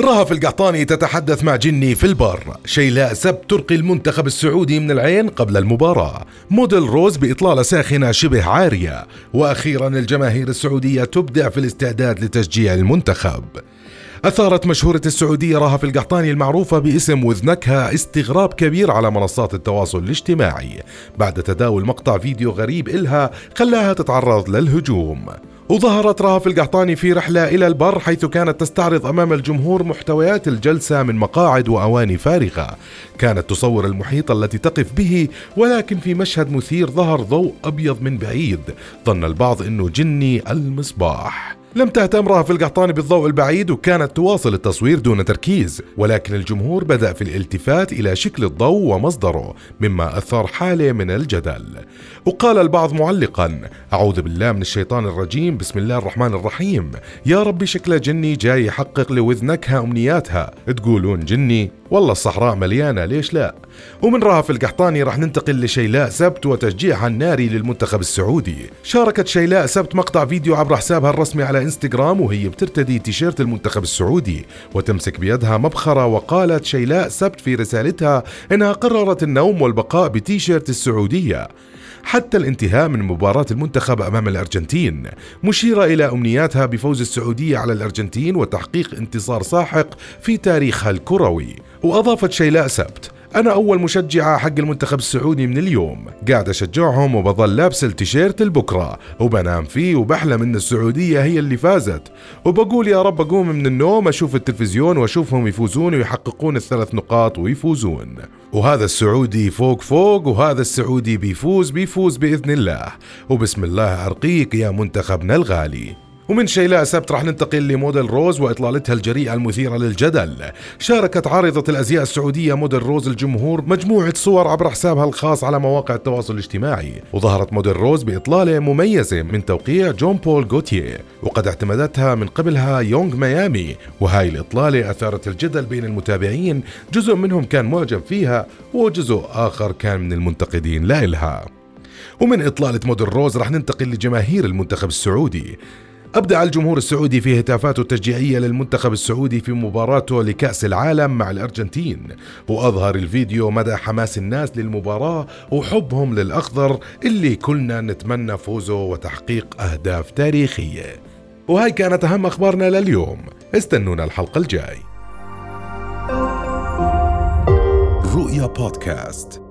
رهف القحطاني تتحدث مع جني في البر. شيلاء سبت ترقي المنتخب السعودي من العين قبل المباراة. موديل روز بإطلالة ساخنة شبه عارية. وأخيرا الجماهير السعودية تبدع في الاستعداد لتشجيع المنتخب. أثارت مشهورة السعودية رهف القحطاني المعروفة باسم وذنكها استغراب كبير على منصات التواصل الاجتماعي. بعد تداول مقطع فيديو غريب إلها خلاها تتعرض للهجوم. وظهرت رهف القحطاني في رحلة إلى البر حيث كانت تستعرض أمام الجمهور محتويات الجلسة من مقاعد وأواني فارغة. كانت تصور المحيط التي تقف به ولكن في مشهد مثير ظهر ضوء أبيض من بعيد. ظن البعض أنه جني المصباح. لم تهتم رهف القحطاني بالضوء البعيد وكانت تواصل التصوير دون تركيز ولكن الجمهور بدأ في الالتفات إلى شكل الضوء ومصدره مما أثار حالة من الجدل. وقال البعض معلقا أعوذ بالله من الشيطان الرجيم بسم الله الرحمن الرحيم. يا ربي شكله جني جاي يحقق لوذنكها أمنياتها. تقولون جني؟ والله الصحراء مليانة ليش لا؟ ومن رهف القحطاني راح ننتقل لشيلاء سبت وتشجيعها الناري للمنتخب السعودي. شاركت شيلاء سبت مقطع فيديو عبر حسابها الرسمي على انستغرام وهي بترتدي تيشيرت المنتخب السعودي وتمسك بيدها مبخرة وقالت شيلاء سبت في رسالتها إنها قررت النوم والبقاء بتيشيرت السعودية. حتى الانتهاء من مباراة المنتخب أمام الأرجنتين مشيرة إلى أمنياتها بفوز السعودية على الأرجنتين وتحقيق انتصار ساحق في تاريخها الكروي. وأضافت شيلاء سبت أنا أول مشجعة حق المنتخب السعودي من اليوم. قاعد أشجعهم وبظل لابس التيشيرت البكرة وبنام فيه وبحلم إن السعودية هي اللي فازت. وبقول يا رب أقوم من النوم أشوف التلفزيون وأشوفهم يفوزون ويحققون الثلاث نقاط ويفوزون. وهذا السعودي فوق فوق وهذا السعودي بيفوز بيفوز بإذن الله. وبسم الله أرقيك يا منتخبنا الغالي. ومن شيلاء سبت راح ننتقل لموديل روز وإطلالتها الجريئة المثيرة للجدل. شاركت عارضة الأزياء السعودية موديل روز الجمهور مجموعة صور عبر حسابها الخاص على مواقع التواصل الاجتماعي، وظهرت موديل روز بإطلالة مميزة من توقيع جون بول جوتيه، وقد اعتمدتها من قبلها يونغ ميامي، وهاي الإطلالة أثارت الجدل بين المتابعين، جزء منهم كان معجب فيها وجزء آخر كان من المنتقدين لإلها. ومن إطلالة موديل روز راح ننتقل لجماهير المنتخب السعودي أبدع الجمهور السعودي في هتافاته التشجيعية للمنتخب السعودي في مباراته لكأس العالم مع الأرجنتين. وأظهر الفيديو مدى حماس الناس للمباراة وحبهم للأخضر اللي كلنا نتمنى فوزه وتحقيق أهداف تاريخية. وهاي كانت أهم أخبارنا لليوم. استنونا الحلقة الجاي. رؤيا بودكاست.